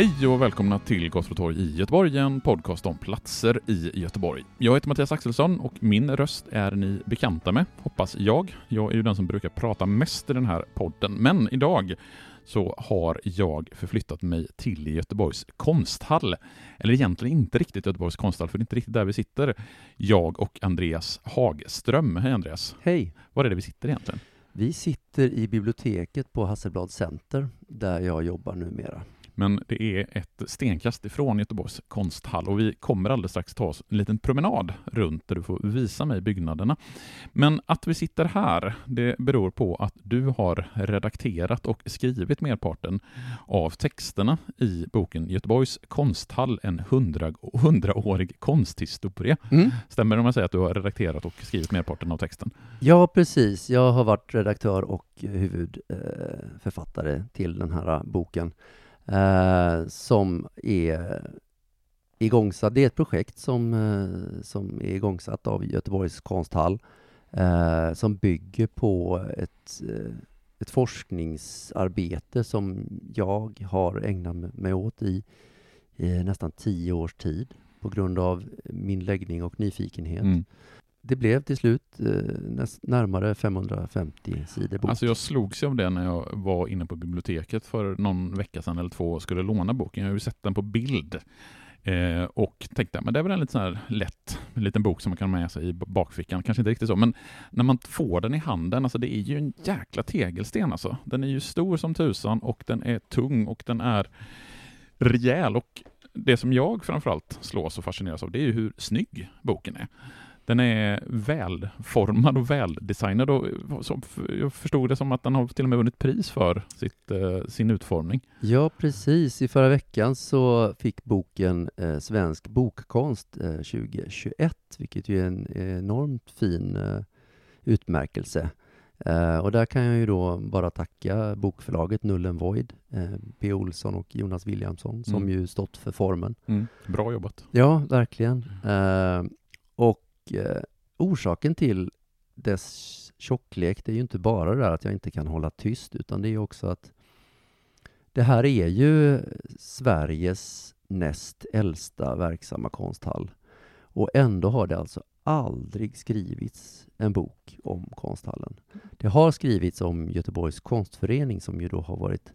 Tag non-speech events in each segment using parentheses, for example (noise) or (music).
Hej och välkomna till Gott i Göteborg, en podcast om platser i Göteborg. Jag heter Mattias Axelsson och min röst är ni bekanta med, hoppas jag. Jag är ju den som brukar prata mest i den här podden, men idag så har jag förflyttat mig till Göteborgs konsthall. Eller egentligen inte riktigt Göteborgs konsthall, för det är inte riktigt där vi sitter. Jag och Andreas Hagström. Hej Andreas! Hej! Var är det vi sitter egentligen? Vi sitter i biblioteket på Hasselblad Center, där jag jobbar numera. Men det är ett stenkast ifrån Göteborgs konsthall och vi kommer alldeles strax ta oss en liten promenad runt där du får visa mig byggnaderna. Men att vi sitter här, det beror på att du har redakterat och skrivit merparten av texterna i boken Göteborgs konsthall, en hundra, hundraårig konsthistoria. Mm. Stämmer det om jag säger att du har redakterat och skrivit merparten av texten? Ja, precis. Jag har varit redaktör och huvudförfattare till den här boken eh, som är igångsatt. Det är ett projekt som, eh, som är igångsatt av Göteborgs konsthall eh, som bygger på ett, eh, ett forskningsarbete som jag har ägnat mig åt i, i nästan tio års tid på grund av min läggning och nyfikenhet. Mm det blev till slut eh, närmare 550 sidor bok. Alltså jag slogs av det när jag var inne på biblioteket för någon vecka sedan eller två och skulle låna boken. Jag har ju sett den på bild eh, och tänkte men det är väl en lite sån här lätt en liten bok som man kan ha med sig i bakfickan. Kanske inte riktigt så, men när man får den i handen, alltså det är ju en jäkla tegelsten alltså. Den är ju stor som tusan och den är tung och den är rejäl och det som jag framförallt slås och fascineras av det är ju hur snygg boken är. Den är välformad och väldesignad och jag förstod det som att den har till och med vunnit pris för sitt, eh, sin utformning. Ja, precis. I förra veckan så fick boken eh, Svensk bokkonst eh, 2021, vilket ju är en enormt fin eh, utmärkelse. Uh, och där kan jag ju då bara tacka bokförlaget Nullen Void, uh, P. Olsson och Jonas Williamson, som mm. ju stått för formen. Mm. Bra jobbat! Ja, verkligen. Och eh, orsaken till dess tjocklek, det är ju inte bara det där att jag inte kan hålla tyst, utan det är också att det här är ju Sveriges näst äldsta verksamma konsthall. Och ändå har det alltså aldrig skrivits en bok om konsthallen. Det har skrivits om Göteborgs konstförening som ju då har varit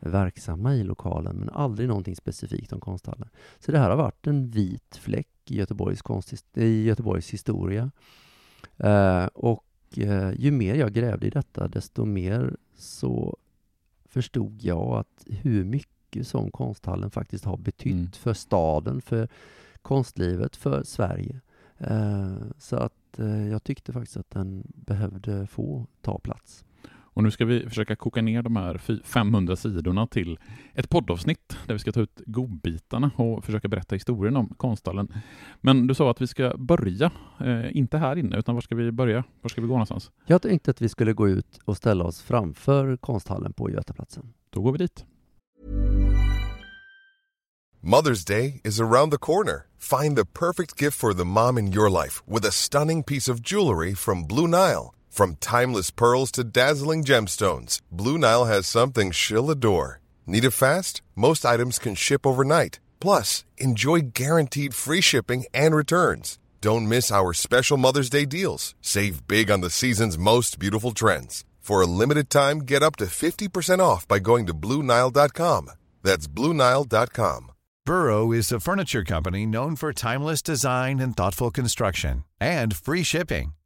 verksamma i lokalen, men aldrig någonting specifikt om konsthallen. Så det här har varit en vit fläck i Göteborgs, konst, i Göteborgs historia. Eh, och eh, ju mer jag grävde i detta, desto mer så förstod jag att hur mycket som konsthallen faktiskt har betytt mm. för staden, för konstlivet, för Sverige. Eh, så att eh, jag tyckte faktiskt att den behövde få ta plats. Och nu ska vi försöka koka ner de här 500 sidorna till ett poddavsnitt där vi ska ta ut godbitarna och försöka berätta historien om konsthallen. Men du sa att vi ska börja, eh, inte här inne, utan var ska vi börja? Var ska vi gå någonstans? Jag tänkte att vi skulle gå ut och ställa oss framför konsthallen på Götaplatsen. Då går vi dit. Mother's Day is around the corner. Find the perfect gift for the mom in your life with a stunning piece of jewelry from Blue Nile. From timeless pearls to dazzling gemstones, Blue Nile has something she'll adore. Need it fast? Most items can ship overnight. Plus, enjoy guaranteed free shipping and returns. Don't miss our special Mother's Day deals. Save big on the season's most beautiful trends. For a limited time, get up to 50% off by going to Blue Nile.com. That's Blue Nile.com. Burrow is a furniture company known for timeless design and thoughtful construction and free shipping,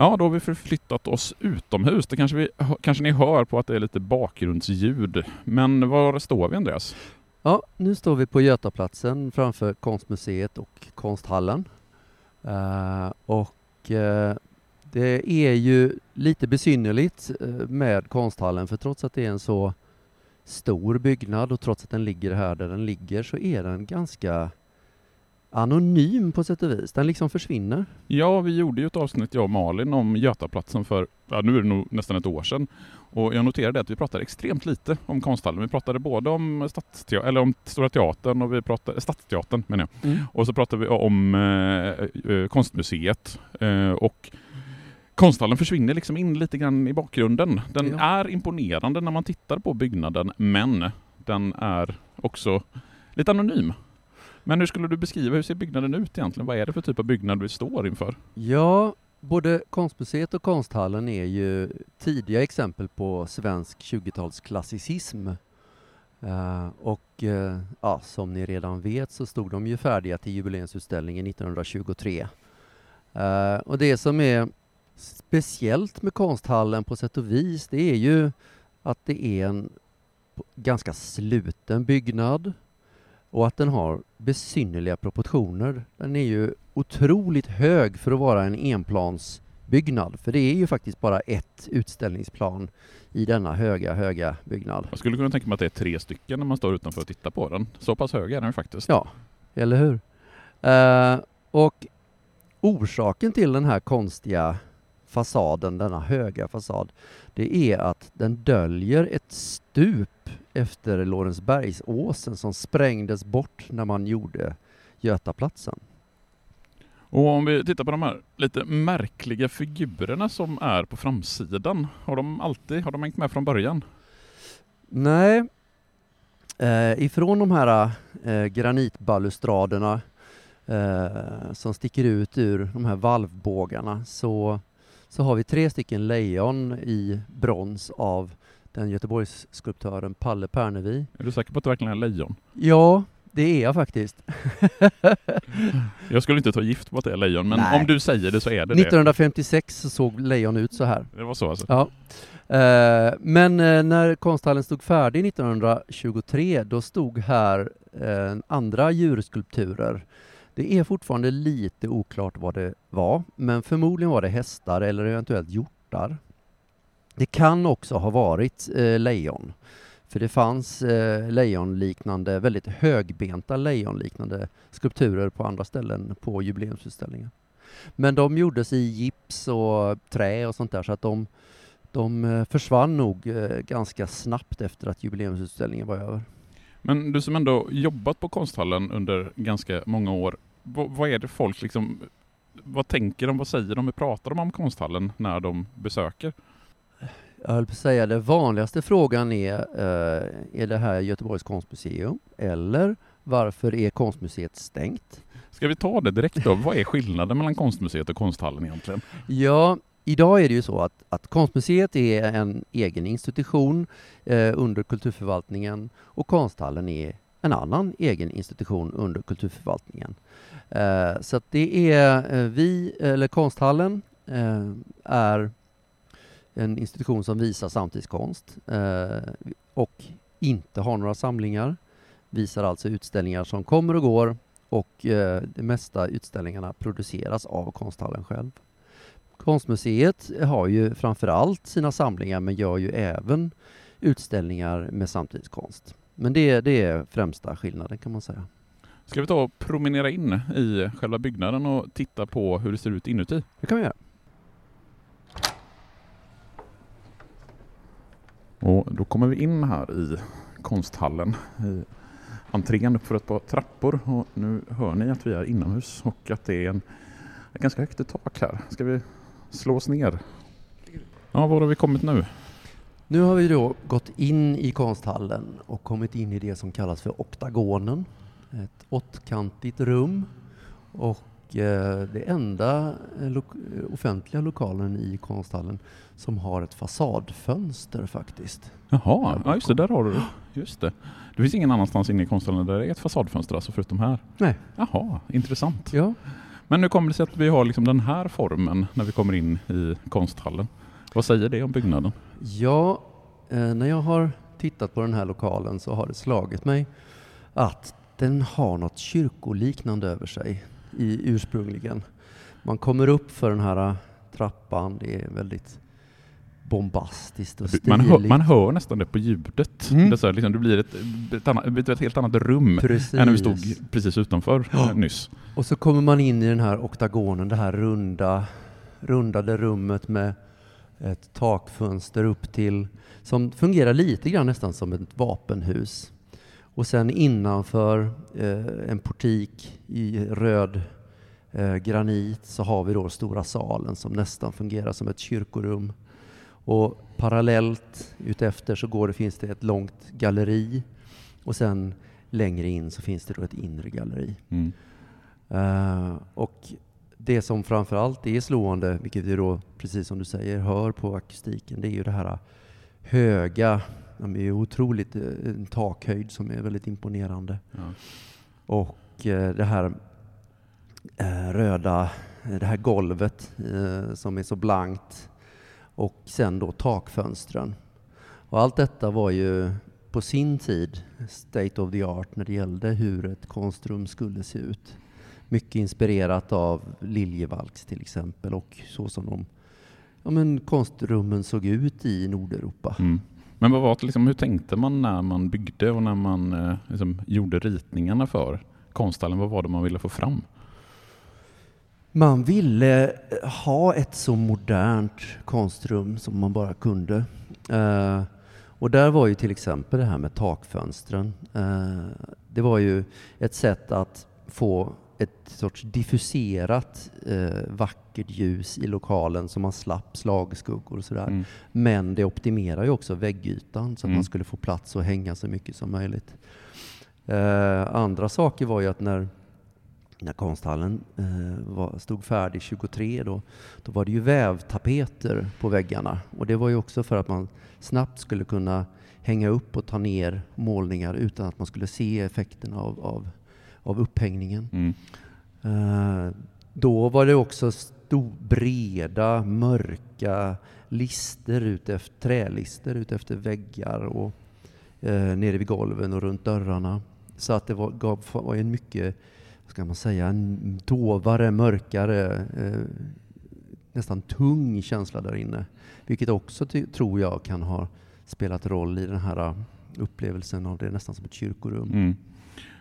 Ja, då har vi förflyttat oss utomhus. Det kanske, vi, kanske ni hör på att det är lite bakgrundsljud. Men var står vi Andreas? Ja, nu står vi på Götaplatsen framför Konstmuseet och Konsthallen. Uh, och uh, det är ju lite besynnerligt eh, med Konsthallen för trots att det är en så stor byggnad och trots att den ligger här där den ligger så är den ganska anonym på sätt och vis. Den liksom försvinner. Ja, vi gjorde ju ett avsnitt, jag och Malin, om Götaplatsen för, ja, nu är det nog nästan ett år sedan. Och jag noterade att vi pratade extremt lite om konsthallen. Vi pratade både om, eller om Stora Teatern och vi pratade, Stadsteatern menar jag. Mm. Och så pratade vi om eh, eh, Konstmuseet. Eh, och konsthallen försvinner liksom in lite grann i bakgrunden. Den ja. är imponerande när man tittar på byggnaden, men den är också lite anonym. Men hur skulle du beskriva, hur ser byggnaden ut egentligen? Vad är det för typ av byggnad vi står inför? Ja, både Konstmuseet och Konsthallen är ju tidiga exempel på svensk 20-talsklassicism. Uh, eh, och uh, ja, som ni redan vet så stod de ju färdiga till jubileumsutställningen 1923. Uh, eh, och det som är speciellt med Konsthallen på sätt och vis, det är ju att det är en ganska sluten byggnad och att den har besynnerliga proportioner. Den är ju otroligt hög för att vara en enplansbyggnad, för det är ju faktiskt bara ett utställningsplan i denna höga, höga byggnad. Jag skulle kunna tänka mig att det är tre stycken när man står utanför och tittar på den. Så pass hög är den faktiskt. Ja, eller hur? Uh, och orsaken till den här konstiga fasaden, denna höga fasad, det är att den döljer ett stup efter Lorensbergsåsen som sprängdes bort när man gjorde Götaplatsen. Och om vi tittar på de här lite märkliga figurerna som är på framsidan, har de alltid, har de hängt med från början? Nej, eh, ifrån de här eh, granitbalustraderna eh, som sticker ut ur de här valvbågarna så så har vi tre stycken lejon i brons av den Göteborgsskulptören Palle Pernevi. Är du säker på att det verkligen är lejon? Ja, det är jag faktiskt. (laughs) jag skulle inte ta gift på att det är lejon, men Nej. om du säger det så är det 1956 det. såg lejon ut så här. Det var så alltså? Ja. Uh, men uh, när konsthallen stod färdig 1923, då stod här uh, andra djurskulpturer det är fortfarande lite oklart vad det var, men förmodligen var det hästar eller eventuellt hjortar. Det kan också ha varit eh, lejon, för det fanns eh, lejonliknande, väldigt högbenta lejonliknande skulpturer på andra ställen på jubileumsutställningen. Men de gjordes i gips och trä och sånt där, så att de, de eh, försvann nog eh, ganska snabbt efter att jubileumsutställningen var över. Men du som ändå jobbat på konsthallen under ganska många år, vad, är det folk liksom, vad tänker de, vad säger de, hur pratar de om konsthallen när de besöker? Jag höll på att säga, den vanligaste frågan är, uh, är det här Göteborgs konstmuseum? Eller varför är konstmuseet stängt? Ska vi ta det direkt då? Vad är skillnaden mellan konstmuseet och konsthallen egentligen? Ja, idag är det ju så att, att konstmuseet är en egen institution eh, under kulturförvaltningen och konsthallen är en annan egen institution under kulturförvaltningen. Eh, så att det är eh, vi, eller Konsthallen, eh, är en institution som visar samtidskonst och inte har några samlingar. Visar alltså utställningar som kommer och går och de mesta utställningarna produceras av Konsthallen själv. Konstmuseet har ju framförallt sina samlingar men gör ju även utställningar med samtidskonst. Men det, det är främsta skillnaden kan man säga. Ska vi ta och promenera in i själva byggnaden och titta på hur det ser ut inuti? Det kan vi göra. Och då kommer vi in här i konsthallen i entrén upp för ett par trappor och nu hör ni att vi är inomhus och att det är en ganska högt i tak här. Ska vi slå oss ner? Ja, var har vi kommit nu? Nu har vi då gått in i konsthallen och kommit in i det som kallas för oktagonen. Ett åttkantigt rum och eh, det enda eh, lo offentliga lokalen i konsthallen som har ett fasadfönster faktiskt. Jaha, ja, just det, där har du det. Just det. Det finns ingen annanstans inne i konsthallen där det är ett fasadfönster alltså förutom här? Nej. Jaha, intressant. Ja. Men nu kommer det sig att vi har liksom den här formen när vi kommer in i konsthallen. Vad säger det om byggnaden? Ja, eh, när jag har tittat på den här lokalen så har det slagit mig att den har något kyrkoliknande över sig i ursprungligen. Man kommer upp för den här trappan, det är väldigt bombastiskt och stiligt. Man hör, man hör nästan det på ljudet. Mm. Det, så här, liksom, det blir ett, ett, annat, ett helt annat rum Precis. än när vi stod precis utanför Ja. eh, nyss. Och så kommer man in i den här oktagonen, det här runda, rundade rummet med ett takfönster upp till, som fungerar lite grann nästan som ett vapenhus. Och sen innanför eh, en portik i röd eh, granit så har vi då stora salen som nästan fungerar som ett kyrkorum. Och parallellt utefter så går det, finns det ett långt galleri och sen längre in så finns det då ett inre galleri. Mm. Eh, och det som framför allt är slående, vilket vi då, precis som du säger, hör på akustiken, det är ju det här höga, de är otroligt, eh, en takhöjd som är väldigt imponerande. Ja. Och eh, det här röda, det här golvet som är så blankt och sen då takfönstren. Och allt detta var ju på sin tid state of the art när det gällde hur ett konstrum skulle se ut. Mycket inspirerat av Liljevalchs till exempel och så som de ja, men konstrummen såg ut i Nordeuropa. Mm. Men vad var det, liksom, hur tänkte man när man byggde och när man eh, liksom, gjorde ritningarna för konsthallen? Vad var det man ville få fram? Man ville ha ett så modernt konstrum som man bara kunde. Eh, och där var ju till exempel det här med takfönstren. Eh, det var ju ett sätt att få ett sorts diffuserat eh, vackert ljus i lokalen så man slapp slagskuggor och sådär. Mm. Men det optimerar ju också väggytan så att Mm. man skulle få plats att hänga så mycket som möjligt. Eh, andra saker var ju att när, när konsthallen eh, var, stod färdig 23 då, då var det ju vävtapeter på väggarna. Och det var ju också för att man snabbt skulle kunna hänga upp och ta ner målningar utan att man skulle se effekterna av, av, av upphängningen. Mm. Eh, då var det också sto, breda, mörka lister utefter, trälister utefter väggar och eh, nere vid golven och runt dörrarna. Så att det var, gav, var en mycket, vad ska man säga, en dovare, mörkare, eh, nästan tung känsla där inne. Vilket också tror jag kan ha spelat roll i den här upplevelsen av det nästan som ett kyrkorum. Mm.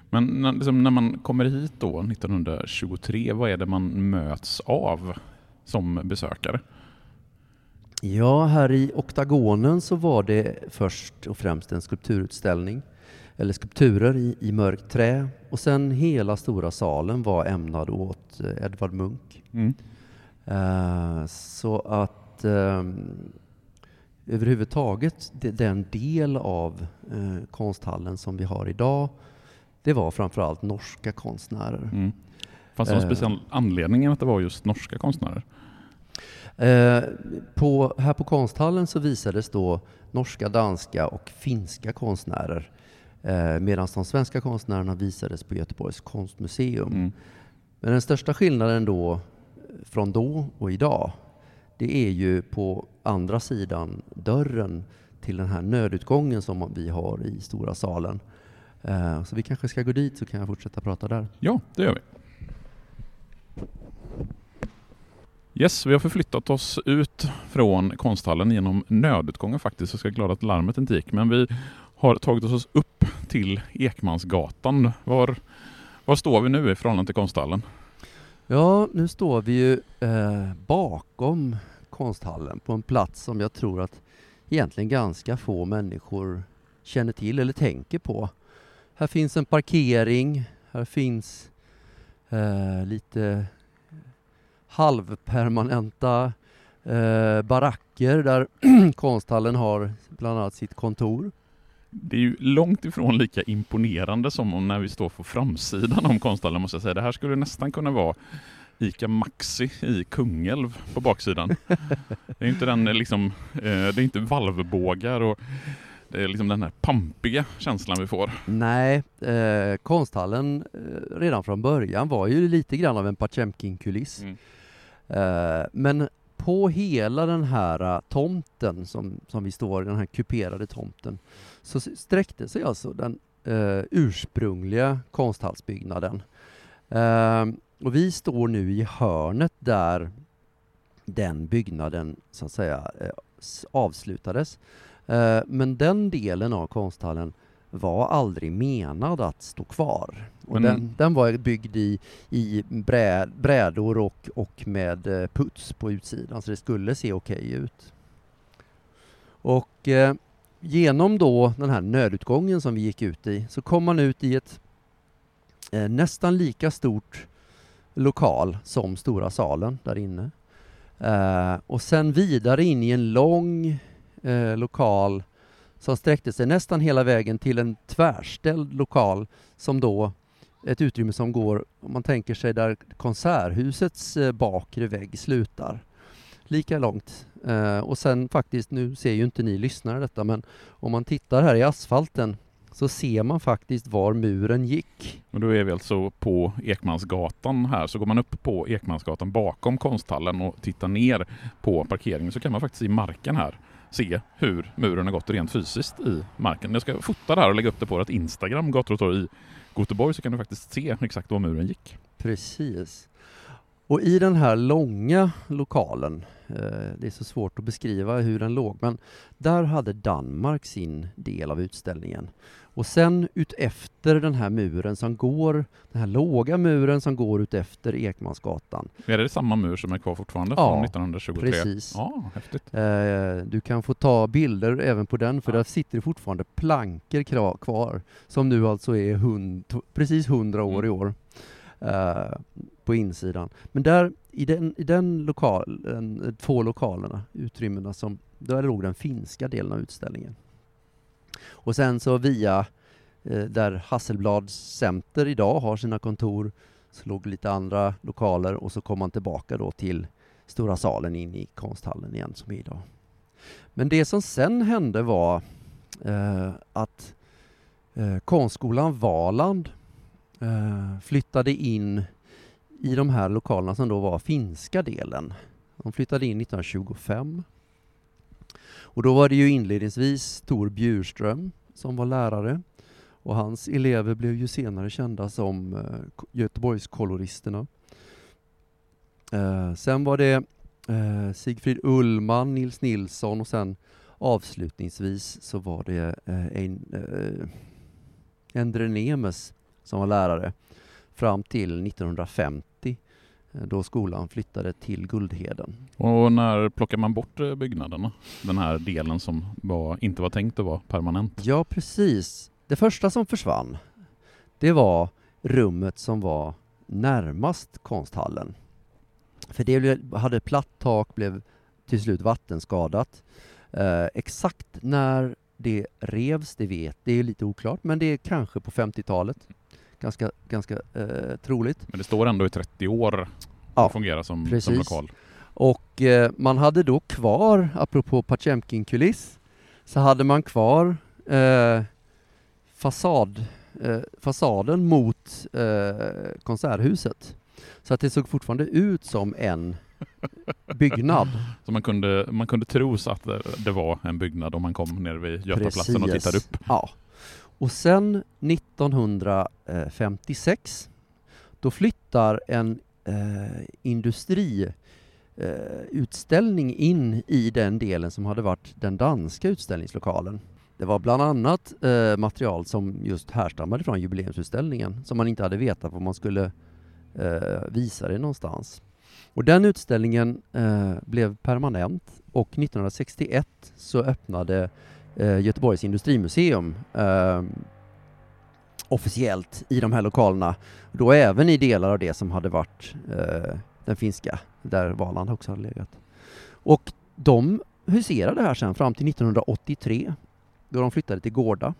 Men när, liksom, när man kommer hit då 1923, vad är det man möts av som besökare? Ja, här i oktagonen så var det först och främst en skulpturutställning, eller skulpturer i, i mörkt trä. Och sen hela stora salen var ämnad åt eh, Edvard Munch. Mm. Eh, så att ehm, överhuvudtaget de- den del av eh, konsthallen som vi har idag, det var framförallt norska konstnärer. Mm. Fanns det någon Eh. speciell anledning att det var just norska konstnärer? Eh, på, här på konsthallen så visades då norska, danska och finska konstnärer eh, medan de svenska konstnärerna visades på Göteborgs konstmuseum. Mm. Men den största skillnaden då från då och idag det är ju på andra sidan dörren till den här nödutgången som vi har i stora salen. Eh, så vi kanske ska gå dit så kan jag fortsätta prata där. Ja, det gör vi. Yes, vi har förflyttat oss ut från konsthallen genom nödutgången faktiskt. Jag ska glad att larmet inte gick. Men vi har tagit oss upp till Ekmansgatan. Var, var står vi nu i förhållande till konsthallen? Ja, nu står vi ju eh, bakom konsthallen på en plats som jag tror att egentligen ganska få människor känner till eller tänker på. Här finns en parkering, här finns eh, lite halvpermanenta eh, baracker där (clears throat) konsthallen har bland annat sitt kontor. Det är ju långt ifrån lika imponerande som om när vi står på framsidan om konsthallen måste jag säga. Det här skulle nästan kunna vara ICA Maxi i Kungälv på baksidan. (laughs) Det är inte den liksom, eh, det är inte valvbågar och det är liksom den här pampiga känslan vi får. Nej, eh, konsthallen eh, redan från början var ju lite grann av en Potemkin-kuliss. Mm. Eh, men på hela den här uh, tomten som, som vi står i, den här kuperade tomten, så sträckte sig alltså den eh, ursprungliga konsthallsbyggnaden. Eh, och vi står nu i hörnet där den byggnaden så att säga eh, avslutades. Eh, men den delen av konsthallen var aldrig menad att stå kvar. Och den, den var byggd i, i brä, brädor och, och med eh, puts på utsidan så det skulle se okej ut. Och eh, genom då den här nödutgången som vi gick ut i så kom man ut i ett eh, nästan lika stort lokal som stora salen där inne. Eh, och sen vidare in i en lång eh, lokal som sträckte sig nästan hela vägen till en tvärställd lokal som då ett utrymme som går, om man tänker sig där konserthusets eh, bakre vägg slutar. Lika långt. Eh, och sen faktiskt, nu ser ju inte ni lyssnare detta, men om man tittar här i asfalten så ser man faktiskt var muren gick. Och då är vi alltså på Ekmansgatan här, så går man upp på Ekmansgatan bakom konsthallen och tittar ner på parkeringen så kan man faktiskt se marken här se hur muren har gått rent fysiskt i marken. Jag ska fota det här och lägga upp det på vårt Instagram, Gator och torg i Göteborg, så kan du faktiskt se exakt var muren gick. Precis. Och i den här långa lokalen, eh, det är så svårt att beskriva hur den låg, men där hade Danmark sin del av utställningen. Och sen utefter den här muren som går, den här låga muren som går utefter Ekmansgatan. Är det samma mur som är kvar fortfarande Ja, från 1923? precis. Ja, häftigt. Eh, du kan få ta bilder även på den, för Ja. där sitter fortfarande plankor kvar, som nu alltså är hund, precis 100 år i år, eh, på insidan. Men där, i den, i den lokalen, två lokalerna, utrymmena, som, där låg den finska delen av utställningen. Och sen så via eh, där Hasselblads Center idag har sina kontor, så låg lite andra lokaler och så kom man tillbaka då till stora salen in i konsthallen igen som är idag. Men det som sen hände var eh, att eh, konstskolan Valand eh, flyttade in i de här lokalerna som då var finska delen. De flyttade in 1925. Och då var det ju inledningsvis Tor Bjurström som var lärare och hans elever blev ju senare kända som eh, Göteborgskoloristerna. Eh, sen var det eh, Sigfrid Ullman, Nils Nilsson och sen avslutningsvis så var det eh, en, eh, Endre Nemes som var lärare fram till 1950 eh, då skolan flyttade till Guldheden. Och när plockar man bort eh, byggnaderna? Den här delen som var, inte var tänkt att vara permanent. Ja, precis. Det första som försvann, det var rummet som var närmast konsthallen. För det hade platt tak, blev till slut vattenskadat. Eh, exakt när det revs, det vet, det är lite oklart, men det är kanske på 50-talet. Ganska, ganska eh, troligt. Men det står ändå i 30 år Ja, och fungerar som, som precis. lokal. Och eh, man hade då kvar, apropå Potemkin-kuliss, så hade man kvar eh, fasad, eh, fasaden mot eh, konserthuset. Så att det såg fortfarande ut som en byggnad. (laughs) Så man kunde, man kunde tro så att det, var en byggnad om man kom ner vid Götaplatsen och tittade upp. Ja. Och sen 1956, då flyttar en eh, industriutställning eh, in i den delen som hade varit den danska utställningslokalen. Det var bland annat eh, material som just härstammade från jubileumsutställningen, som man inte hade vetat var man skulle eh, visa det någonstans. Och den utställningen eh, blev permanent och 1961 så öppnade eh, Göteborgs industrimuseum eh, officiellt i de här lokalerna. Då även i delar av det som hade varit eh, den finska, där Valand också hade legat. Och de huserade här sen fram till 1983, då de flyttade till Gårda.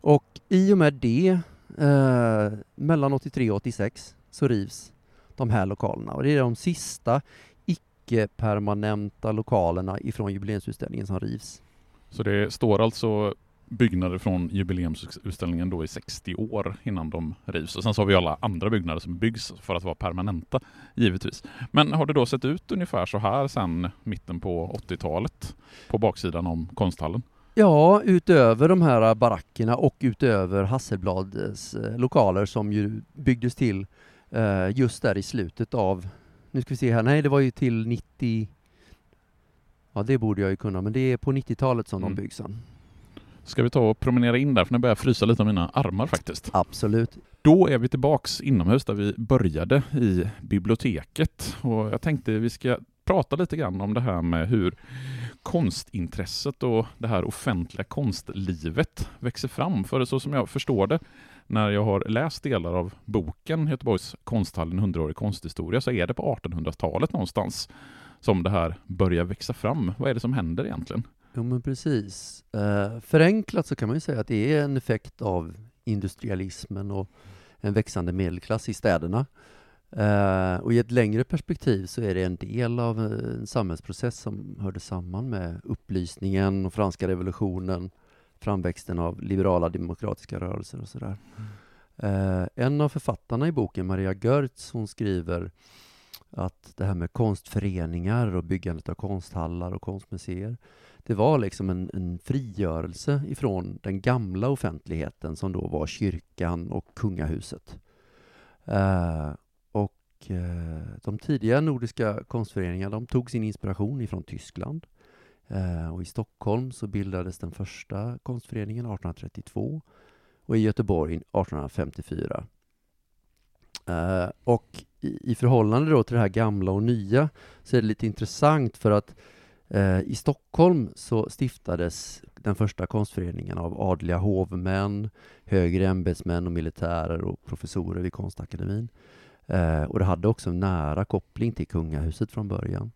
Och i och med det, eh, mellan 83 och 86, så rivs de här lokalerna. Och det är de sista icke-permanenta lokalerna ifrån jubileumsutställningen som rivs. Så det står alltså byggnader från jubileumsutställningen då i 60 år innan de rivs. Och sen så har vi alla andra byggnader som byggs för att vara permanenta, givetvis. Men har det då sett ut ungefär så här sedan mitten på 80-talet på baksidan om konsthallen? Ja, utöver de här barackerna och utöver Hasselblads eh, lokaler som ju byggdes till eh, just där i slutet av, nu ska vi se här, nej det var ju till 90, ja det borde jag ju kunna, men det är på 90-talet som Mm. de byggs sen. Ska vi ta och promenera in där? För nu börjar jag frysa lite om mina armar faktiskt. Absolut. Då är vi tillbaks inomhus där vi började i biblioteket. Och jag tänkte vi ska prata lite grann om det här med hur konstintresset och det här offentliga konstlivet växer fram. För så som jag förstår det, när jag har läst delar av boken Göteborgs konsthall, en hundraårig konsthistoria, så är det på 1800-talet någonstans som det här börjar växa fram. Vad är det som händer egentligen? Jo men precis. Eh, förenklat så kan man ju säga att det är en effekt av industrialismen och en växande medelklass i städerna. Eh, och i ett längre perspektiv så är det en del av en samhällsprocess som hörde samman med upplysningen och franska revolutionen, framväxten av liberala demokratiska rörelser och sådär. Eh, en av författarna i boken, Maria Görtz, hon skriver att det här med konstföreningar och byggandet av konsthallar och konstmuseer det var liksom en, en frigörelse ifrån den gamla offentligheten som då var kyrkan och kungahuset. Eh, och eh, de tidiga nordiska konstföreningarna de tog sin inspiration ifrån Tyskland. Eh, och i Stockholm så bildades den första konstföreningen 1832 och i Göteborg 1854. Eh, och i, i förhållande då till det här gamla och nya så är det lite intressant för att Eh, I Stockholm så stiftades den första konstföreningen av adliga hovmän, högre ämbetsmän och militärer och professorer vid Konstakademin. Eh, och det hade också en nära koppling till kungahuset från början.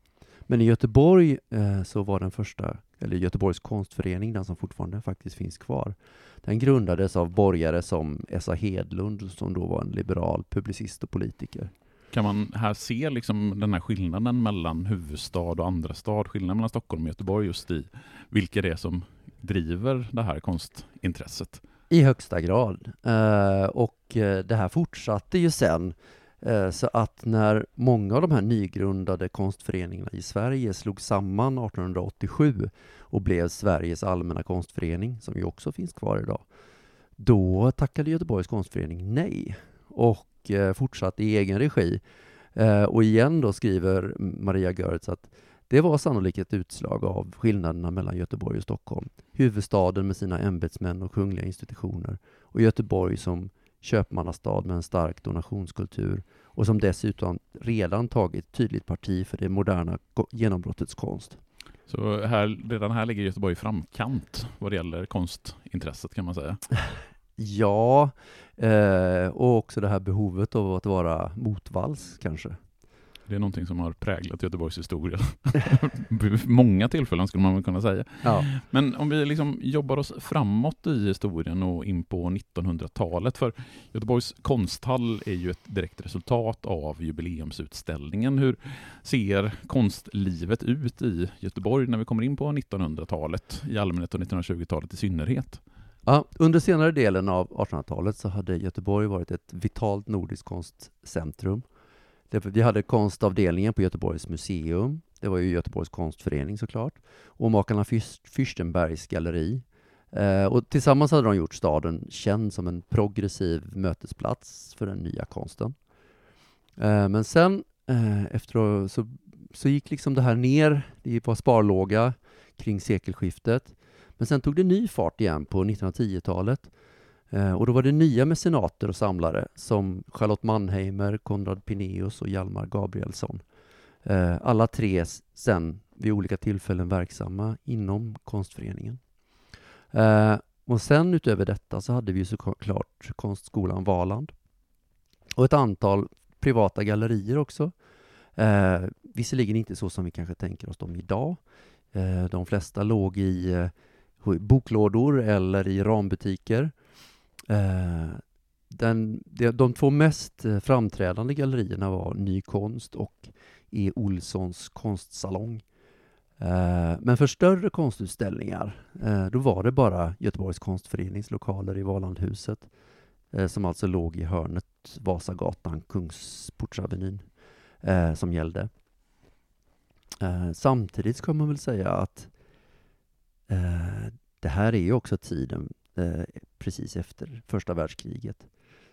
Men i Göteborg eh, så var den första, eller Göteborgs konstförening, den som fortfarande faktiskt finns kvar, den grundades av borgare som Essa Hedlund, som då var en liberal publicist och politiker. Kan man här se liksom den här skillnaden mellan huvudstad och andra stad, skillnaden mellan Stockholm och Göteborg just i vilka det är som driver det här konstintresset? I högsta grad. Eh, och eh, det här fortsatte ju sen. Eh, så att när många av de här nygrundade konstföreningarna i Sverige slog samman 1887 och blev Sveriges allmänna konstförening, som ju också finns kvar idag, då tackade Göteborgs konstförening nej och eh, fortsatte i egen regi. Eh, och igen då skriver Maria Görtz att det var sannolikt ett utslag av skillnaderna mellan Göteborg och Stockholm. Huvudstaden med sina ämbetsmän och kungliga institutioner och Göteborg som köpmannastad med en stark donationskultur och som dessutom redan tagit tydligt parti för det moderna genombrottets konst. Så här, redan här ligger Göteborg i framkant vad det gäller konstintresset kan man säga. (laughs) Ja, eh, och också det här behovet av att vara motvalls kanske. Det är någonting som har präglat Göteborgs historia. (laughs) Många tillfällen skulle man kunna säga. Ja. Men om vi liksom jobbar oss framåt i historien och in på 1900-talet, för Göteborgs konsthall är ju ett direkt resultat av jubileumsutställningen. Hur ser konstlivet ut i Göteborg när vi kommer in på 1900-talet i allmänhet och 1920-talet i synnerhet? Ja, under senare delen av 1800-talet så hade Göteborg varit ett vitalt nordiskt konstcentrum. Därför Vi hade konstavdelningen på Göteborgs museum. Det var ju Göteborgs konstförening såklart. Och makarna Fürstenbergs galleri. Eh, och tillsammans hade de gjort staden känd som en progressiv mötesplats för den nya konsten. Eh, men sen eh, efter så, så gick liksom det här ner. Det var sparlåga kring sekelskiftet. Men sen tog det ny fart igen på 1910-talet. Eh, och då var det nya mecenater och samlare som Charlotte Mannheimer, Konrad Pineus och Hjalmar Gabrielsson. Eh, alla tre sen vid olika tillfällen verksamma inom konstföreningen. Eh, och sen utöver detta så hade vi ju såklart konstskolan Valand och ett antal privata gallerier också Eh, visserligen inte så som vi kanske tänker oss dem idag. Eh, de flesta låg i eh, boklådor eller i rambutiker. Eh, den, de, de två mest eh, framträdande gallerierna var Ny konst och E. Olssons konstsalong. Eh, men för större konstutställningar, då var det bara Göteborgs konstförenings lokaler i Valandhuset, som alltså låg i hörnet Vasagatan, Kungsportsavenyn, som gällde. Samtidigt kan man väl säga att det här är ju också tiden precis efter första världskriget.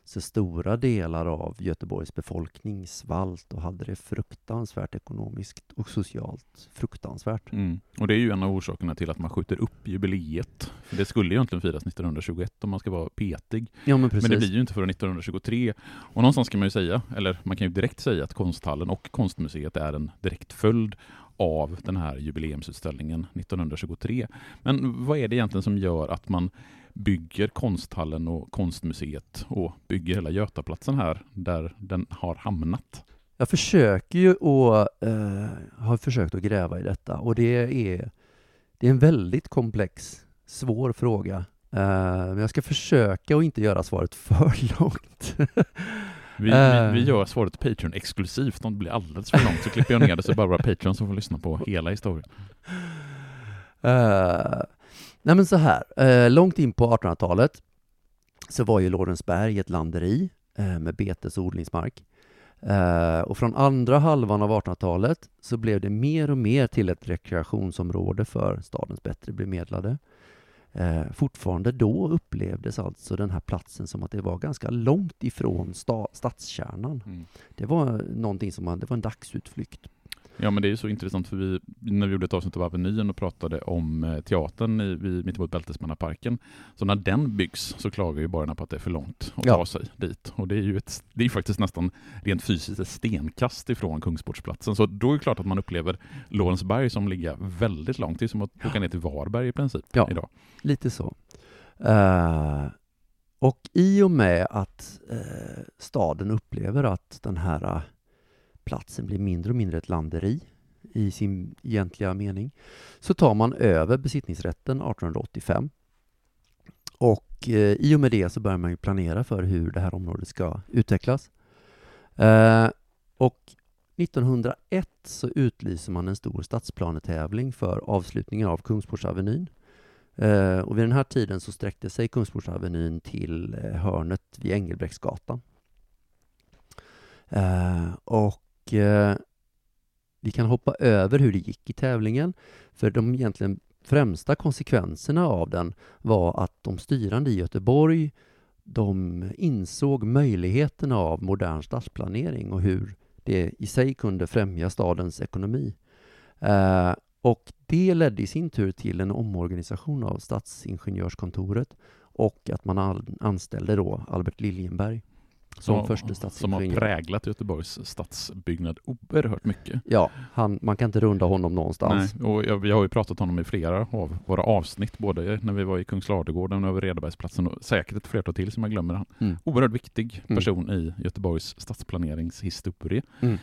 Så stora delar av Göteborgs befolkning svalt och hade det fruktansvärt ekonomiskt och socialt fruktansvärt. Mm. Och det är ju en av orsakerna till att man skjuter upp jubileet. Det skulle ju egentligen firas 1921 om man ska vara petig. Ja, men, men, det blir ju inte förrän 1923. Och någonstans kan man ju säga, eller man kan ju direkt säga att konsthallen och konstmuseet är en direkt följd av den här jubileumsutställningen 1923. Men vad är det egentligen som gör att man bygger konsthallen och konstmuseet och bygger hela Götaplatsen här där den har hamnat. Jag försöker ju och eh, har försökt att gräva i detta och det är, det är en väldigt komplex, svår fråga. Eh, men jag ska försöka att inte göra svaret (laughs) för långt. Vi, vi, eh. vi, gör svaret Patreon exklusivt. Om det blir alldeles för långt så klipper jag ner det så bara våra Patreon som får lyssna på hela historien. Uh, Nej men så här, eh, långt in på 1800-talet så var ju Lorensberg ett landeri eh, med betes och odlingsmark. Eh, och från andra halvan av 1800-talet så blev det mer och mer till ett rekreationsområde för stadens bättre bemedlade. Eh, fortfarande då upplevdes alltså den här platsen som att det var ganska långt ifrån sta stadskärnan. Mm. Det var någonting som man, det var en dagsutflykt Ja, men det är ju så intressant för vi, när vi gjorde ett avsnitt av Avenyn och pratade om eh, teatern i, vid, mittemot Bältesmannaparken, så när den byggs så klagar ju borgarna på att det är för långt att ja. ta sig dit. Och det är ju ett, det är faktiskt nästan rent fysiskt ett stenkast ifrån Kungsportsplatsen. Så då är det klart att man upplever Lorensberg som ligger väldigt långt. Det är som att åka ner till Varberg i princip ja, idag. lite så. Uh, och i och med att uh, staden upplever att den här platsen blir mindre och mindre ett landeri i sin egentliga mening, så tar man över besittningsrätten 1885. Och eh, i och med det så börjar man planera för hur det här området ska utvecklas. Eh, och 1901 så utlyser man en stor stadsplanetävling för avslutningen av Kungsportsavenyn. Eh, och vid den här tiden så sträckte sig Kungsportsavenyn till eh, hörnet vid Engelbrektsgatan. Eh, och eh, vi kan hoppa över hur det gick i tävlingen, för de egentligen främsta konsekvenserna av den var att de styrande i Göteborg de insåg möjligheterna av modern stadsplanering och hur det i sig kunde främja stadens ekonomi. Eh, och det ledde i sin tur till en omorganisation av stadsingenjörskontoret och att man anställde då Albert Liljenberg som, första stadsingenjör. Som har präglat Göteborgs stadsbyggnad oerhört mycket. Ja, han, man kan inte runda honom någonstans. Nej, och jag, jag har ju pratat om honom i flera av våra avsnitt, både när vi var i Kungsladugården och över Redabergsplatsen och säkert ett flertal till som jag glömmer. Han. Mm. Oerhört viktig mm. person mm. i Göteborgs stadsplaneringshistoria. Mm.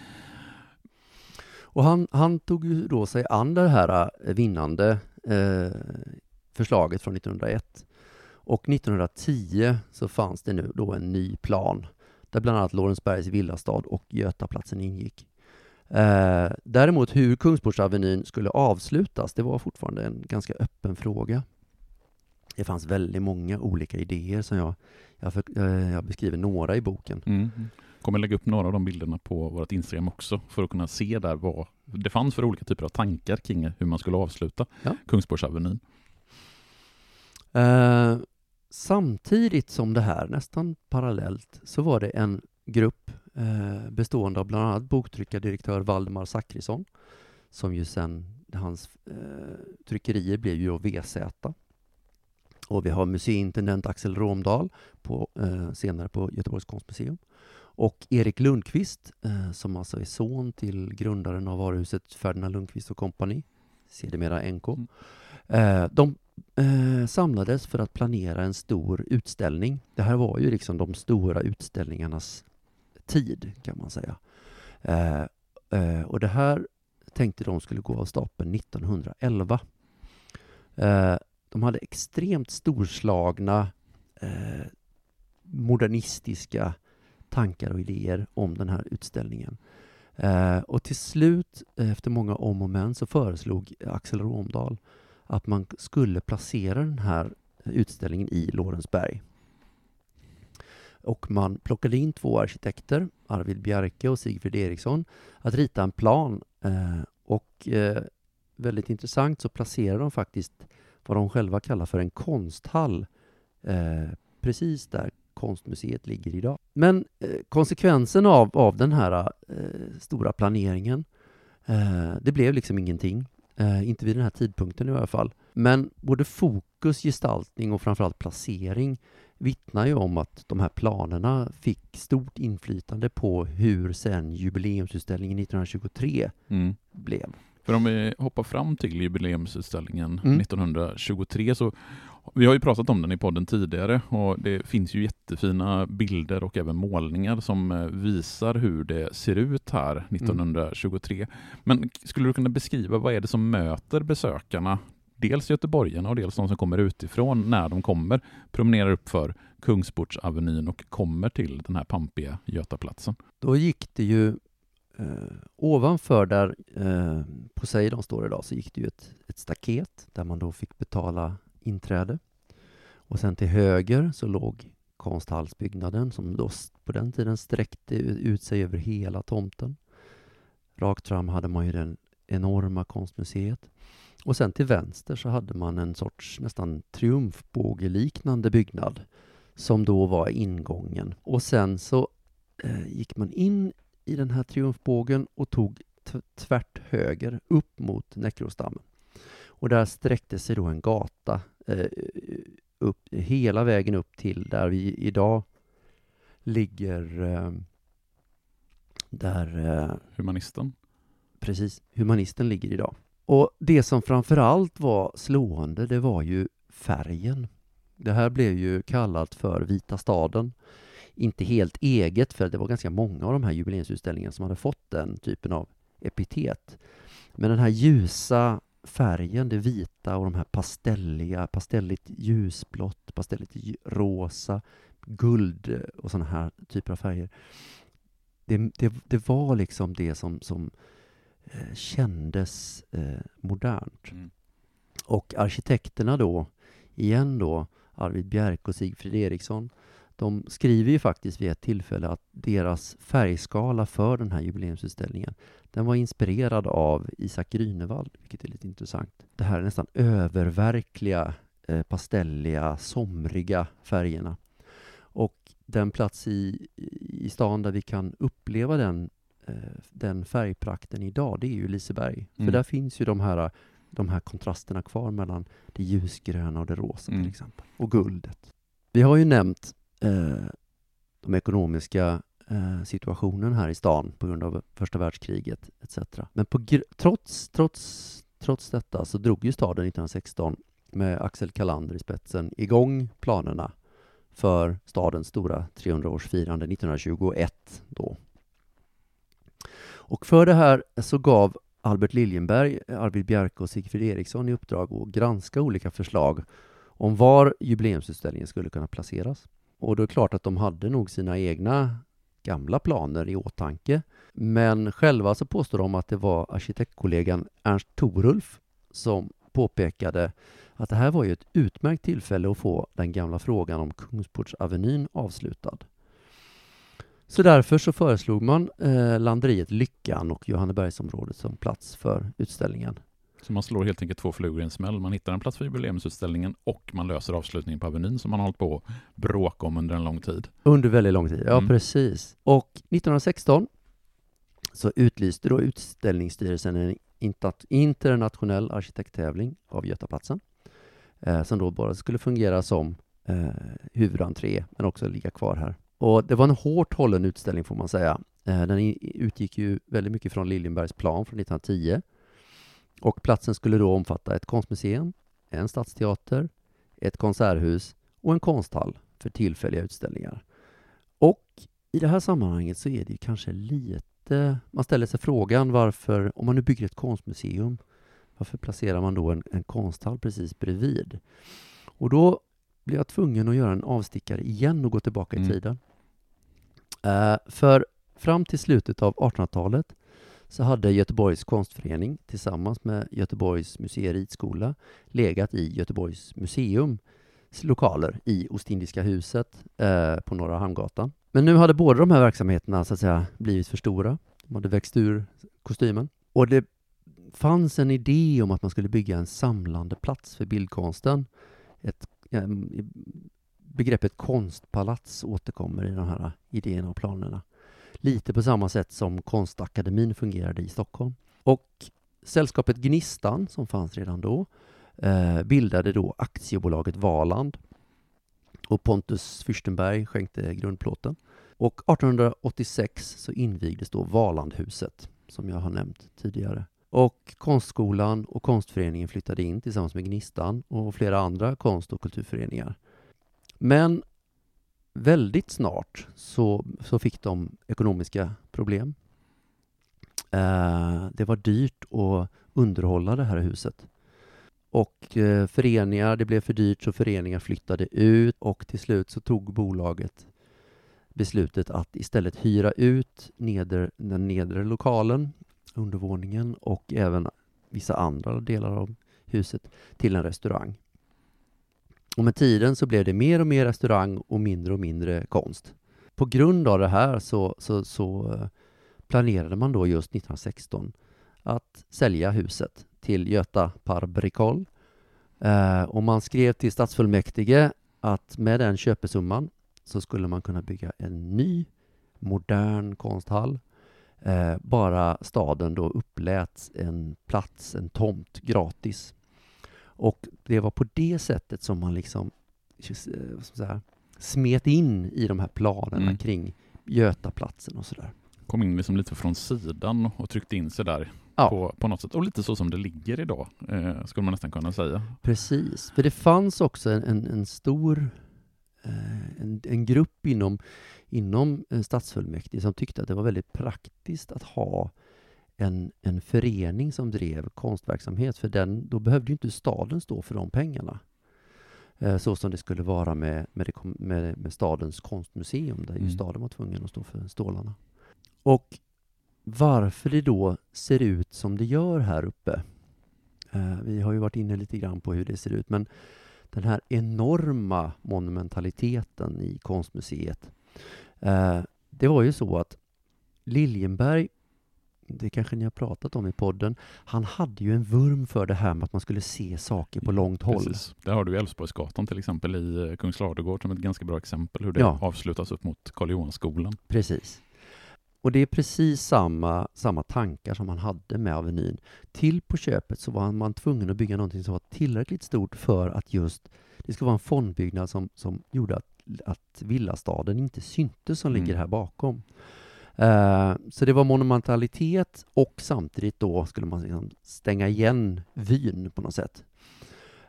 Och han, han tog ju då sig an det här eh, vinnande eh, förslaget från 1901. Och 1910 så fanns det nu då en ny plan där bland annat Lorensbergs villastad och Götaplatsen ingick. Eh, däremot hur Kungsportsavenyn skulle avslutas, det var fortfarande en ganska öppen fråga. Det fanns väldigt många olika idéer som jag, jag, för, eh, jag beskriver några i boken. Mm. kommer lägga upp några av de bilderna på vårt Instagram också för att kunna se där vad det fanns för olika typer av tankar kring hur man skulle avsluta ja. Kungsportsavenyn. Eh, Samtidigt som det här, nästan parallellt, så var det en grupp eh, bestående av bland annat boktryckardirektör Valdemar Zackrisson, som ju sen, hans eh, tryckerier blev ju VZ. Och vi har museiintendent Axel Romdahl på, eh, senare på Göteborgs konstmuseum. Och Erik Lundqvist, eh, som alltså är son till grundaren av varuhuset Ferdinand Lundqvist och Company, sedermera NK. Mm. Eh, de eh, samlades för att planera en stor utställning. Det här var ju liksom de stora utställningarnas tid, kan man säga. Eh, Eh, och det här tänkte de skulle gå av stapeln 1911. Eh, de hade extremt storslagna eh, modernistiska tankar och idéer om den här utställningen. Eh, och till slut, efter många om och men, så föreslog Axel Romdahl att man skulle placera den här utställningen i Lorensberg. Och man plockade in två arkitekter, Arvid Bjerke och Sigfrid Eriksson, att rita en plan. Eh, och eh, väldigt intressant så placerade de faktiskt vad de själva kallar för en konsthall eh, precis där konstmuseet ligger idag. Men konsekvensen av, av den här stora planeringen, det blev liksom ingenting. Eh, inte vid den här tidpunkten i alla fall. Men både fokus, gestaltning och framförallt placering vittnar ju om att de här planerna fick stort inflytande på hur sen jubileumsutställningen 1923 mm. blev. För om vi hoppar fram till jubileumsutställningen mm. 1923 så vi har ju pratat om den i podden tidigare och det finns ju jättefina bilder och även målningar som eh, visar hur det ser ut här 1923. Mm. Men skulle du kunna beskriva vad är det som möter besökarna dels göteborgarna och dels de som kommer utifrån när de kommer, promenerar upp för Kungsportsavenyn och kommer till den här pampiga Götaplatsen. Då gick det ju eh, ovanför där eh, Poseidon står idag så gick det ju ett, ett staket där man då fick betala inträde. Och sen till höger så låg Konsthallsbyggnaden som då på den tiden sträckte ut sig över hela tomten. Rakt fram hade man ju det enorma konstmuseet. Och sen till vänster så hade man en sorts nästan triumfbågeliknande byggnad som då var ingången. Och sen så eh, gick man in i den här triumfbågen och tog tvärt höger upp mot Näckrosdammen. Och där sträckte sig då en gata upp, hela vägen upp till där vi idag ligger eh, där... Eh, humanisten? Precis, Humanisten ligger idag. Och det som framför allt var slående, det var ju färgen. Det här blev ju kallat för Vita staden. Inte helt eget, för det var ganska många av de här jubileumsutställningarna som hade fått den typen av epitet. Men den här ljusa färgen, det vita och de här pastelliga, pastelligt ljusblått, pastelligt rosa, guld och sådana här typer av färger. Det, det, det var liksom det som, som eh, kändes eh, modernt. Mm. Och arkitekterna då, igen då, Arvid Bjerk och Sigfrid Eriksson, de skriver ju faktiskt vid ett tillfälle att deras färgskala för den här jubileumsutställningen den var inspirerad av Isak Grünewald, vilket är lite intressant. Det här nästan öververkliga, eh, pastelliga, somriga färgerna. Och den plats i, i stan där vi kan uppleva den, eh, den färgprakten idag, det är ju Liseberg. Mm. För där finns ju de här, de här kontrasterna kvar mellan det ljusgröna och det rosa mm. till exempel. Och guldet. Vi har ju nämnt eh, de ekonomiska Eh, situationen här i stan på grund av första världskriget etc. Men på, trots, trots, trots detta så drog ju staden 1916 med Axel Kalander i spetsen igång planerna för stadens stora 300-årsfirande 1921 då. Och för det här så gav Albert Liljenberg, Arvid Bjerke och Sigfrid Eriksson i uppdrag att granska olika förslag om var jubileumsutställningen skulle kunna placeras. Och då är det klart att de hade nog sina egna gamla planer i åtanke. Men själva så påstår de att det var arkitektkollegan Ernst Torulf som påpekade att det här var ju ett utmärkt tillfälle att få den gamla frågan om Kungsportsavenyn avslutad. Så därför så föreslog man eh, landeriet Lyckan och Johannebergsområdet som plats för utställningen. Så man slår helt enkelt två flugor i en smäll. Man hittar en plats för jubileumsutställningen och man löser avslutningen på Avenyn som man har hållit på att bråka om under en lång tid. Under väldigt lång tid, ja mm. precis. Och 1916 så utlyste då utställningsstyrelsen en internationell arkitekttävling av Götaplatsen eh, som då bara skulle fungera som eh, huvudentré men också ligga kvar här. Och det var en hårt hållen utställning får man säga. Eh, den utgick ju väldigt mycket från Liljenbergs plan från 1910 och platsen skulle då omfatta ett konstmuseum, en stadsteater, ett konserthus och en konsthall för tillfälliga utställningar. Och i det här sammanhanget så är det kanske lite man ställer sig frågan varför, om man nu bygger ett konstmuseum, varför placerar man då en, en konsthall precis bredvid? Och då blev jag tvungen att göra en avstickare igen och gå tillbaka Mm. i tiden. Eh, för fram till slutet av 1800-talet så hade Göteborgs konstförening tillsammans med Göteborgs museeridskola legat i Göteborgs museums lokaler i Ostindiska huset eh, på Norra Hamngatan. Men nu hade båda de här verksamheterna så att säga blivit för stora. De hade växt ur kostymen. Och det fanns en idé om att man skulle bygga en samlande plats för bildkonsten. Ett, eh, begreppet konstpalats återkommer i de här idéerna och planerna. Lite på samma sätt som Konstakademin fungerade i Stockholm. Och sällskapet Gnistan, som fanns redan då, eh, bildade då aktiebolaget Valand. Och Pontus Fürstenberg skänkte grundplåten. Och 1886 så invigdes då Valandhuset, som jag har nämnt tidigare. Och Konstskolan och Konstföreningen flyttade in tillsammans med Gnistan och flera andra konst och kulturföreningar. Men väldigt snart så, så fick de ekonomiska problem. Eh, det var dyrt att underhålla det här huset. Och eh, föreningar, det blev för dyrt så föreningar flyttade ut och till slut så tog bolaget beslutet att istället hyra ut neder, den nedre lokalen, undervåningen och även vissa andra delar av huset till en restaurang. Och med tiden så blev det mer och mer restaurang och mindre och mindre konst. På grund av det här så, så, så eh, planerade man då just 1916 att sälja huset till Göta Parbricol. Eh, och man skrev till stadsfullmäktige att med den köpesumman så skulle man kunna bygga en ny modern konsthall. Eh, bara staden då upplät en plats, en tomt gratis. Och det var på det sättet som man liksom eh, ska man säga, smet in i de här planerna Mm. kring Götaplatsen och sådär. Kom in liksom lite från sidan och tryckte in sig där Ja. på, på något sätt. Och lite så som det ligger idag, eh, skulle man nästan kunna säga. Precis, för det fanns också en, en, en stor eh, en, en grupp inom, inom eh, stadsfullmäktige som tyckte att det var väldigt praktiskt att ha en, en förening som drev konstverksamhet, för den, då behövde ju inte staden stå för de pengarna. Eh, Så som det skulle vara med, med, det, med, med stadens konstmuseum, där ju Mm. staden var tvungen att stå för stålarna. Och varför det då ser ut som det gör här uppe, Eh, Vi har ju varit inne lite grann på hur det ser ut, men den här enorma monumentaliteten i konstmuseet. eh, Det var ju så att Liljenberg, det kanske ni har pratat om i podden, han hade ju en vurm för det här med att man skulle se saker på långt håll. Precis. Där har du Älvsborgsgatan till exempel i eh, Kungsladugård som ett ganska bra exempel hur det Ja. avslutas upp mot Karl Johanskolan. Precis. Och det är precis samma, samma tankar som han hade med Avenyn. Till på köpet så var man tvungen att bygga någonting som var tillräckligt stort för att just det skulle vara en fondbyggnad som, som gjorde att, att villastaden inte syntes som Mm. ligger här bakom. Eh, så det var monumentalitet och samtidigt då skulle man liksom stänga igen vyn på något sätt.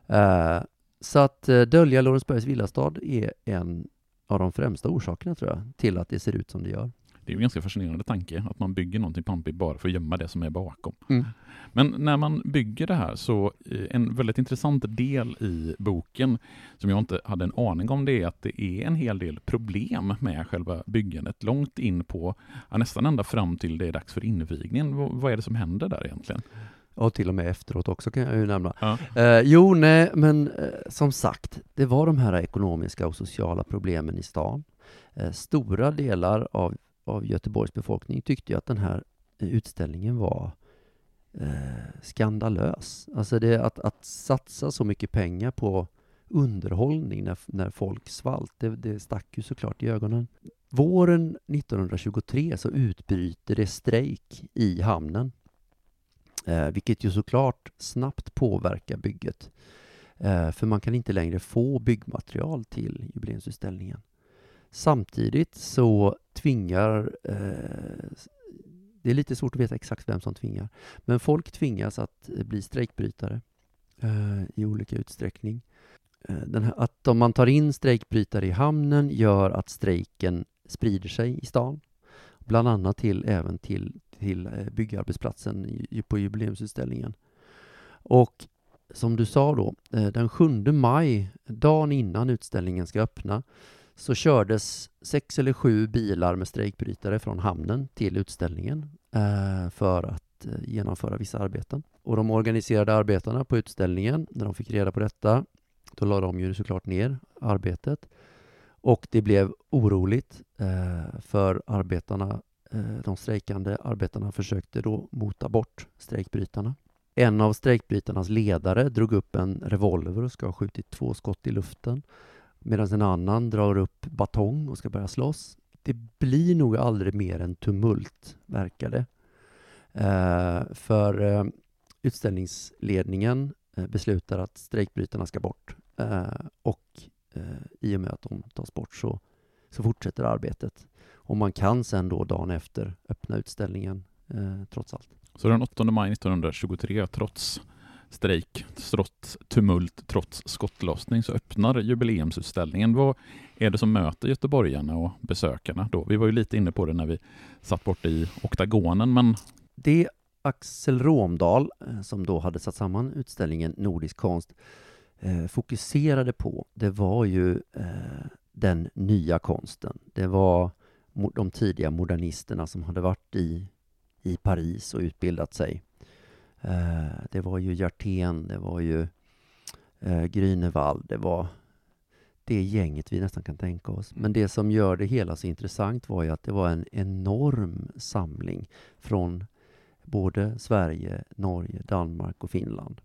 Eh, så att uh, dölja Lorensbergs villastad är en av de främsta orsakerna tror jag till att det ser ut som det gör. Det är ju en ganska fascinerande tanke att man bygger någonting pampigt bara för att gömma det som är bakom. Mm. Men när man bygger det här så eh, en väldigt intressant del i boken som jag inte hade en aning om det är att det är en hel del problem med själva byggandet långt in på, ja, nästan ända fram till det är dags för invigningen. V- vad är det som händer där egentligen? Och till och med efteråt också kan jag ju nämna. Ja. Eh, jo, nej, men eh, som sagt, det var de här ekonomiska och sociala problemen i stan. Eh, stora delar av, av Göteborgs befolkning tyckte ju att den här eh, utställningen var eh, skandalös. Alltså det, att, att satsa så mycket pengar på underhållning när, när folk svalt, det, det stack ju såklart i ögonen. Våren 1923 så utbryter det strejk i hamnen. Eh, vilket ju såklart snabbt påverkar bygget. Eh, för man kan inte längre få byggmaterial till jubileumsutställningen. Samtidigt så tvingar, eh, det är lite svårt att veta exakt vem som tvingar, men folk tvingas att eh, bli strejkbrytare eh, i olika utsträckning. Eh, den här, att om man tar in strejkbrytare i hamnen gör att strejken sprider sig i stan. bland annat till även till, till eh, byggarbetsplatsen på jubileumsutställningen. Och som du sa då, eh, den 7 maj, dagen innan utställningen ska öppna, så kördes sex eller sju bilar med strejkbrytare från hamnen till utställningen eh, för att eh, genomföra vissa arbeten. Och de organiserade arbetarna på utställningen, när de fick reda på detta, då la de ju såklart ner arbetet. Och det blev oroligt eh, för arbetarna. De strejkande arbetarna försökte då mota bort strejkbrytarna. En av strejkbrytarnas ledare drog upp en revolver och ska ha skjutit två skott i luften medan en annan drar upp batong och ska börja slåss. Det blir nog aldrig mer än tumult, verkar det. Eh, för eh, utställningsledningen eh, beslutar att strejkbrytarna ska bort eh, och eh, i och med att de tas bort så, så fortsätter arbetet. Och man kan sen då dagen efter öppna utställningen eh, trots allt. Så den 8 maj 1923, trots strejk, trots tumult, trots skottlossning, så öppnar jubileumsutställningen. Vad är det som möter göteborgarna och besökarna då? Vi var ju lite inne på det när vi satt borta i oktagonen, men... Det Axel Romdahl, eh, som då hade satt samman utställningen Nordisk konst, eh, fokuserade på, det var ju eh, den nya konsten. Det var de tidiga modernisterna som hade varit i i Paris och utbildat sig. Eh, det var ju Hjertén, det var ju eh, Grünewald, det var det gänget vi nästan kan tänka oss. Men det som gör det hela så intressant var ju att det var en enorm samling från både Sverige, Norge, Danmark och Finland.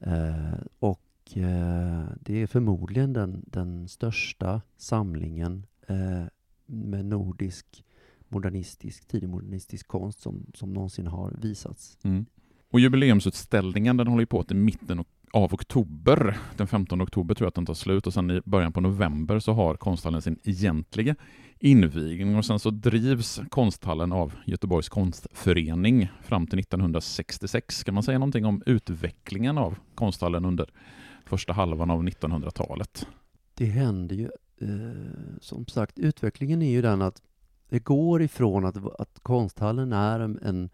Eh, och eh, det är förmodligen den, den största samlingen eh, med nordisk modernistisk, tidig modernistisk konst som, som någonsin har visats. Mm. Och jubileumsutställningen den håller på till mitten av oktober. Den 15 oktober tror jag att den tar slut och sen i början på november så har konsthallen sin egentliga invigning och sen så drivs konsthallen av Göteborgs konstförening fram till 1966. Kan man säga någonting om utvecklingen av konsthallen under första halvan av 1900-talet? Det händer ju, eh, som sagt, utvecklingen är ju den att det går ifrån att, att konsthallen är en, en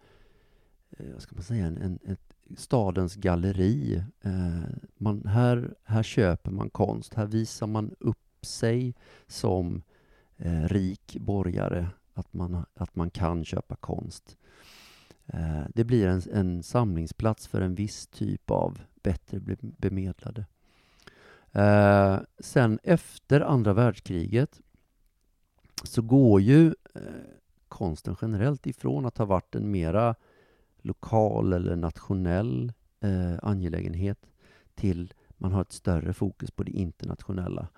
Eh, vad ska man säga, en, en ett stadens galleri. Eh, man, här, här köper man konst, här visar man upp sig som eh, rik borgare, att man, att man kan köpa konst. Eh, det blir en, en samlingsplats för en viss typ av bättre bemedlade. Eh, sen efter andra världskriget så går ju eh, konsten generellt ifrån att ha varit en mera lokal eller nationell eh, angelägenhet till man har ett större fokus på det internationella.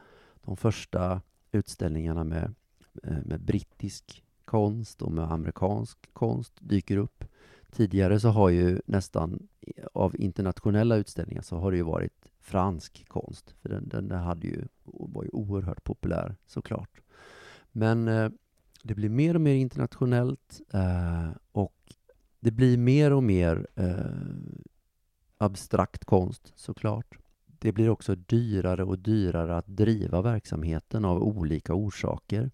De första utställningarna med, eh, med brittisk konst och med amerikansk konst dyker upp. Tidigare så har ju nästan eh, av internationella utställningar så har det ju varit fransk konst, för den, den hade ju, var ju oerhört populär såklart. Men eh, det blir mer och mer internationellt eh, och det blir mer och mer eh, abstrakt konst såklart. Det blir också dyrare och dyrare att driva verksamheten av olika orsaker.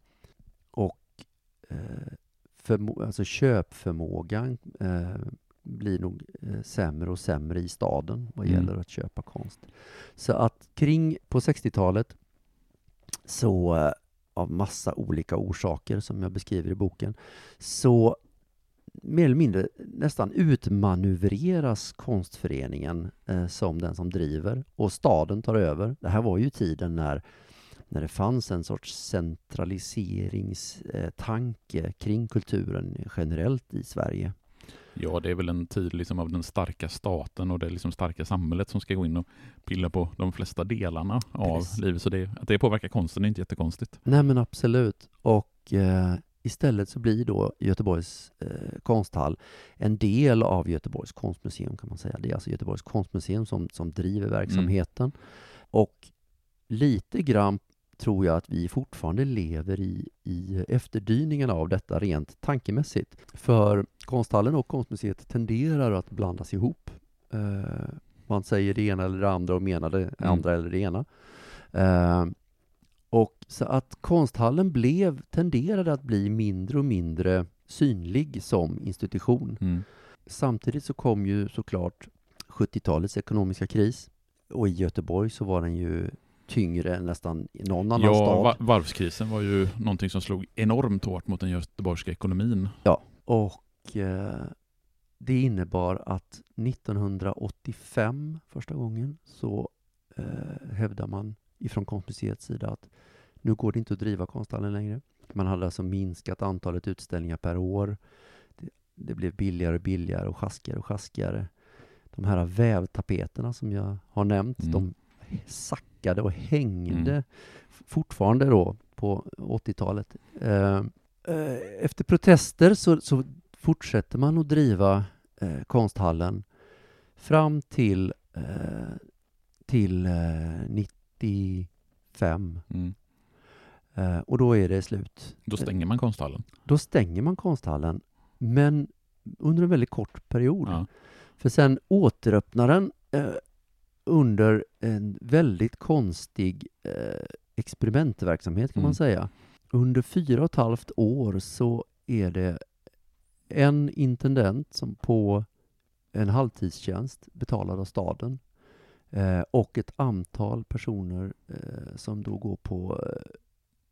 Och eh, alltså köpförmågan eh, blir nog eh, sämre och sämre i staden vad mm. gäller att köpa konst. Så att kring på 60-talet så eh, av massa olika orsaker som jag beskriver i boken, så mer eller mindre nästan utmanövreras konstföreningen eh, som den som driver och staden tar över. Det här var ju tiden när, när det fanns en sorts centraliseringstanke eh, kring kulturen generellt i Sverige. Ja, det är väl en tid liksom av den starka staten och det liksom starka samhället som ska gå in och pilla på de flesta delarna av Precis. livet. Så det, att det påverkar konsten är inte jättekonstigt. Nej, men absolut. Och eh, istället så blir då Göteborgs eh, konsthall en del av Göteborgs konstmuseum kan man säga. Det är alltså Göteborgs konstmuseum som, som driver verksamheten. Mm. Och lite grann tror jag att vi fortfarande lever i, i efterdyningarna av detta rent tankemässigt. För konsthallen och konstmuseet tenderar att blandas ihop. Eh, man säger det ena eller det andra och menar det mm. andra eller det ena. Eh, och så att konsthallen blev, tenderade att bli mindre och mindre synlig som institution. Mm. Samtidigt så kom ju såklart 70-talets ekonomiska kris och i Göteborg så var den ju tyngre än nästan någon annan Ja, stad. va- varvskrisen var ju någonting som slog enormt hårt mot den göteborgska ekonomin. Och eh, det innebar att 1985, första gången, så eh, hävdar man ifrån konstmuseets sida att nu går det inte att driva konsthallen längre. Man hade alltså minskat antalet utställningar per år. Det, det blev billigare och billigare och sjaskigare och sjaskigare. De här vävtapeterna som jag har nämnt, Mm. de sackade och hängde Mm. fortfarande då på 80-talet. Eh, eh, efter protester så, så fortsätter man att driva eh, konsthallen fram till, till 95. Mm. Eh, och då är det slut. Då stänger man konsthallen. Då stänger man konsthallen, men under en väldigt kort period. Ja. För sen återöppnar den eh, under en väldigt konstig eh, experimentverksamhet kan Mm. man säga. Under fyra och ett halvt år så är det en intendent som på en halvtidstjänst betalad av staden eh, och ett antal personer eh, som då går på eh,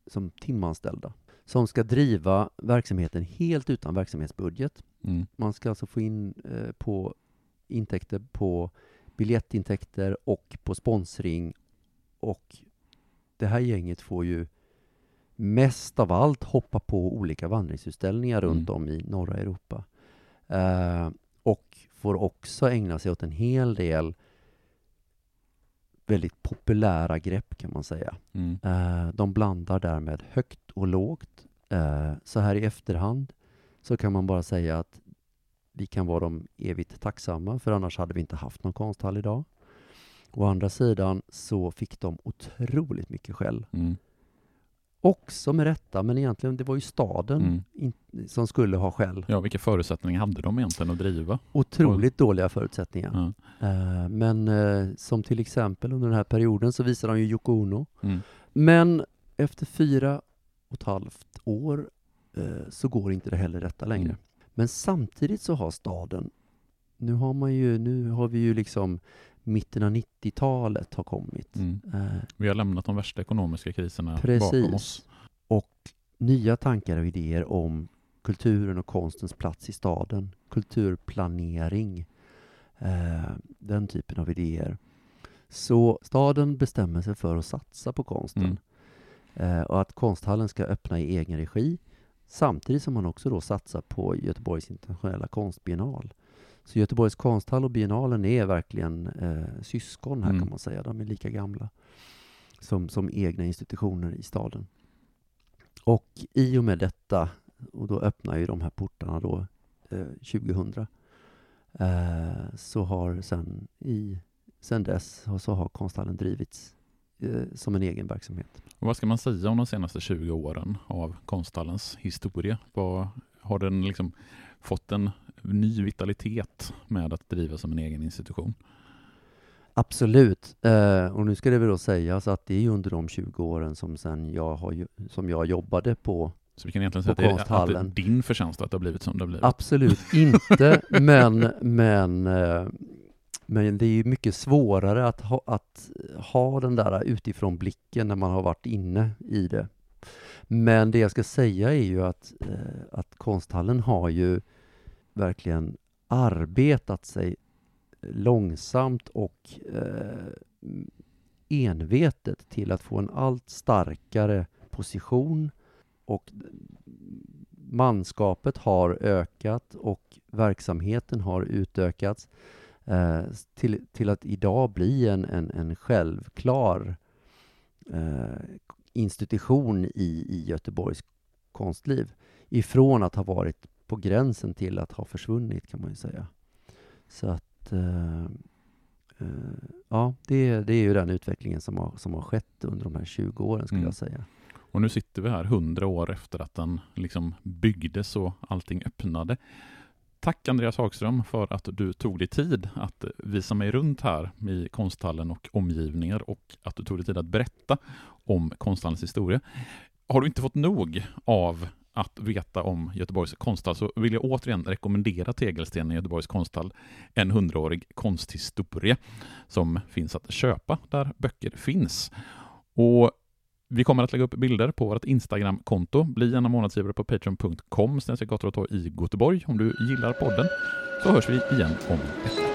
som timanställda som ska driva verksamheten helt utan verksamhetsbudget. Mm. Man ska alltså få in eh, på intäkter på biljettintäkter och på sponsring och det här gänget får ju mest av allt hoppa på olika vandringsutställningar Mm. runt om i norra Europa. Eh, och får också ägna sig åt en hel del väldigt populära grepp kan man säga. Mm. Eh, de blandar därmed högt och lågt. Eh, så här i efterhand så kan man bara säga att vi kan vara dem evigt tacksamma för annars hade vi inte haft någon konsthall idag. Å andra sidan så fick de otroligt mycket skäll. Mm. Också med rätta, men egentligen det var ju staden Mm. in, som skulle ha skäll. Ja, vilka förutsättningar hade de egentligen att driva? Otroligt dåliga förutsättningar. Ja. Eh, men eh, som till exempel under den här perioden så visar de ju Yoko Ono. Mm. Men efter fyra och ett halvt år eh, så går inte det heller detta längre. Mm. Men samtidigt så har staden, nu har man ju, nu har vi ju liksom mitten av 90-talet har kommit. Mm. Eh, Vi har lämnat de värsta ekonomiska kriserna bakom oss. precis. Och nya tankar och idéer om kulturen och konstens plats i staden, kulturplanering, eh, den typen av idéer. Så staden bestämmer sig för att satsa på konsten Mm. eh, och att konsthallen ska öppna i egen regi samtidigt som man också då satsar på Göteborgs internationella konstbiennal. Så Göteborgs konsthall och biennalen är verkligen eh, syskon här Mm. kan man säga. De är lika gamla som, som egna institutioner i staden. Och i och med detta, och då öppnar ju de här portarna då eh, 2000, eh, så har sen i sen dess så har konsthallen drivits eh, som en egen verksamhet. Och vad ska man säga om de senaste 20 åren av konsthallens historia? Vad, har den liksom fått en ny vitalitet med att driva som en egen institution? Absolut. Eh, och nu ska det väl då sägas att det är under de 20 åren som, sen jag, har, som jag jobbade på Så vi kan egentligen säga att det, är, att det din förtjänst att det har blivit som det har blivit. Absolut inte, (laughs) men, men, eh, men det är ju mycket svårare att ha, att ha den där utifrån blicken när man har varit inne i det. Men det jag ska säga är ju att, eh, att konsthallen har ju verkligen arbetat sig långsamt och eh, envetet till att få en allt starkare position och manskapet har ökat och verksamheten har utökats eh, till, till att idag bli en, en, en självklar eh, institution i, i Göteborgs konstliv. Ifrån att ha varit på gränsen till att ha försvunnit kan man ju säga. Så att eh, eh, ja, det, det är ju den utvecklingen som har, som har skett under de här 20 åren skulle Mm. jag säga. Och nu sitter vi här 100 år efter att den liksom byggdes och allting öppnade. Tack Andreas Hagström för att du tog dig tid att visa mig runt här i konsthallen och omgivningar och att du tog dig tid att berätta om konsthallens historia. Har du inte fått nog av att veta om Göteborgs konsthall så vill jag återigen rekommendera Tegelstenen Göteborgs konsthall, en hundraårig konsthistoria som finns att köpa där böcker finns. Och vi kommer att lägga upp bilder på vårt Instagram-konto. Bli en månadsgivare på patreon.com gator och i Göteborg. Om du gillar podden så hörs vi igen om vecka.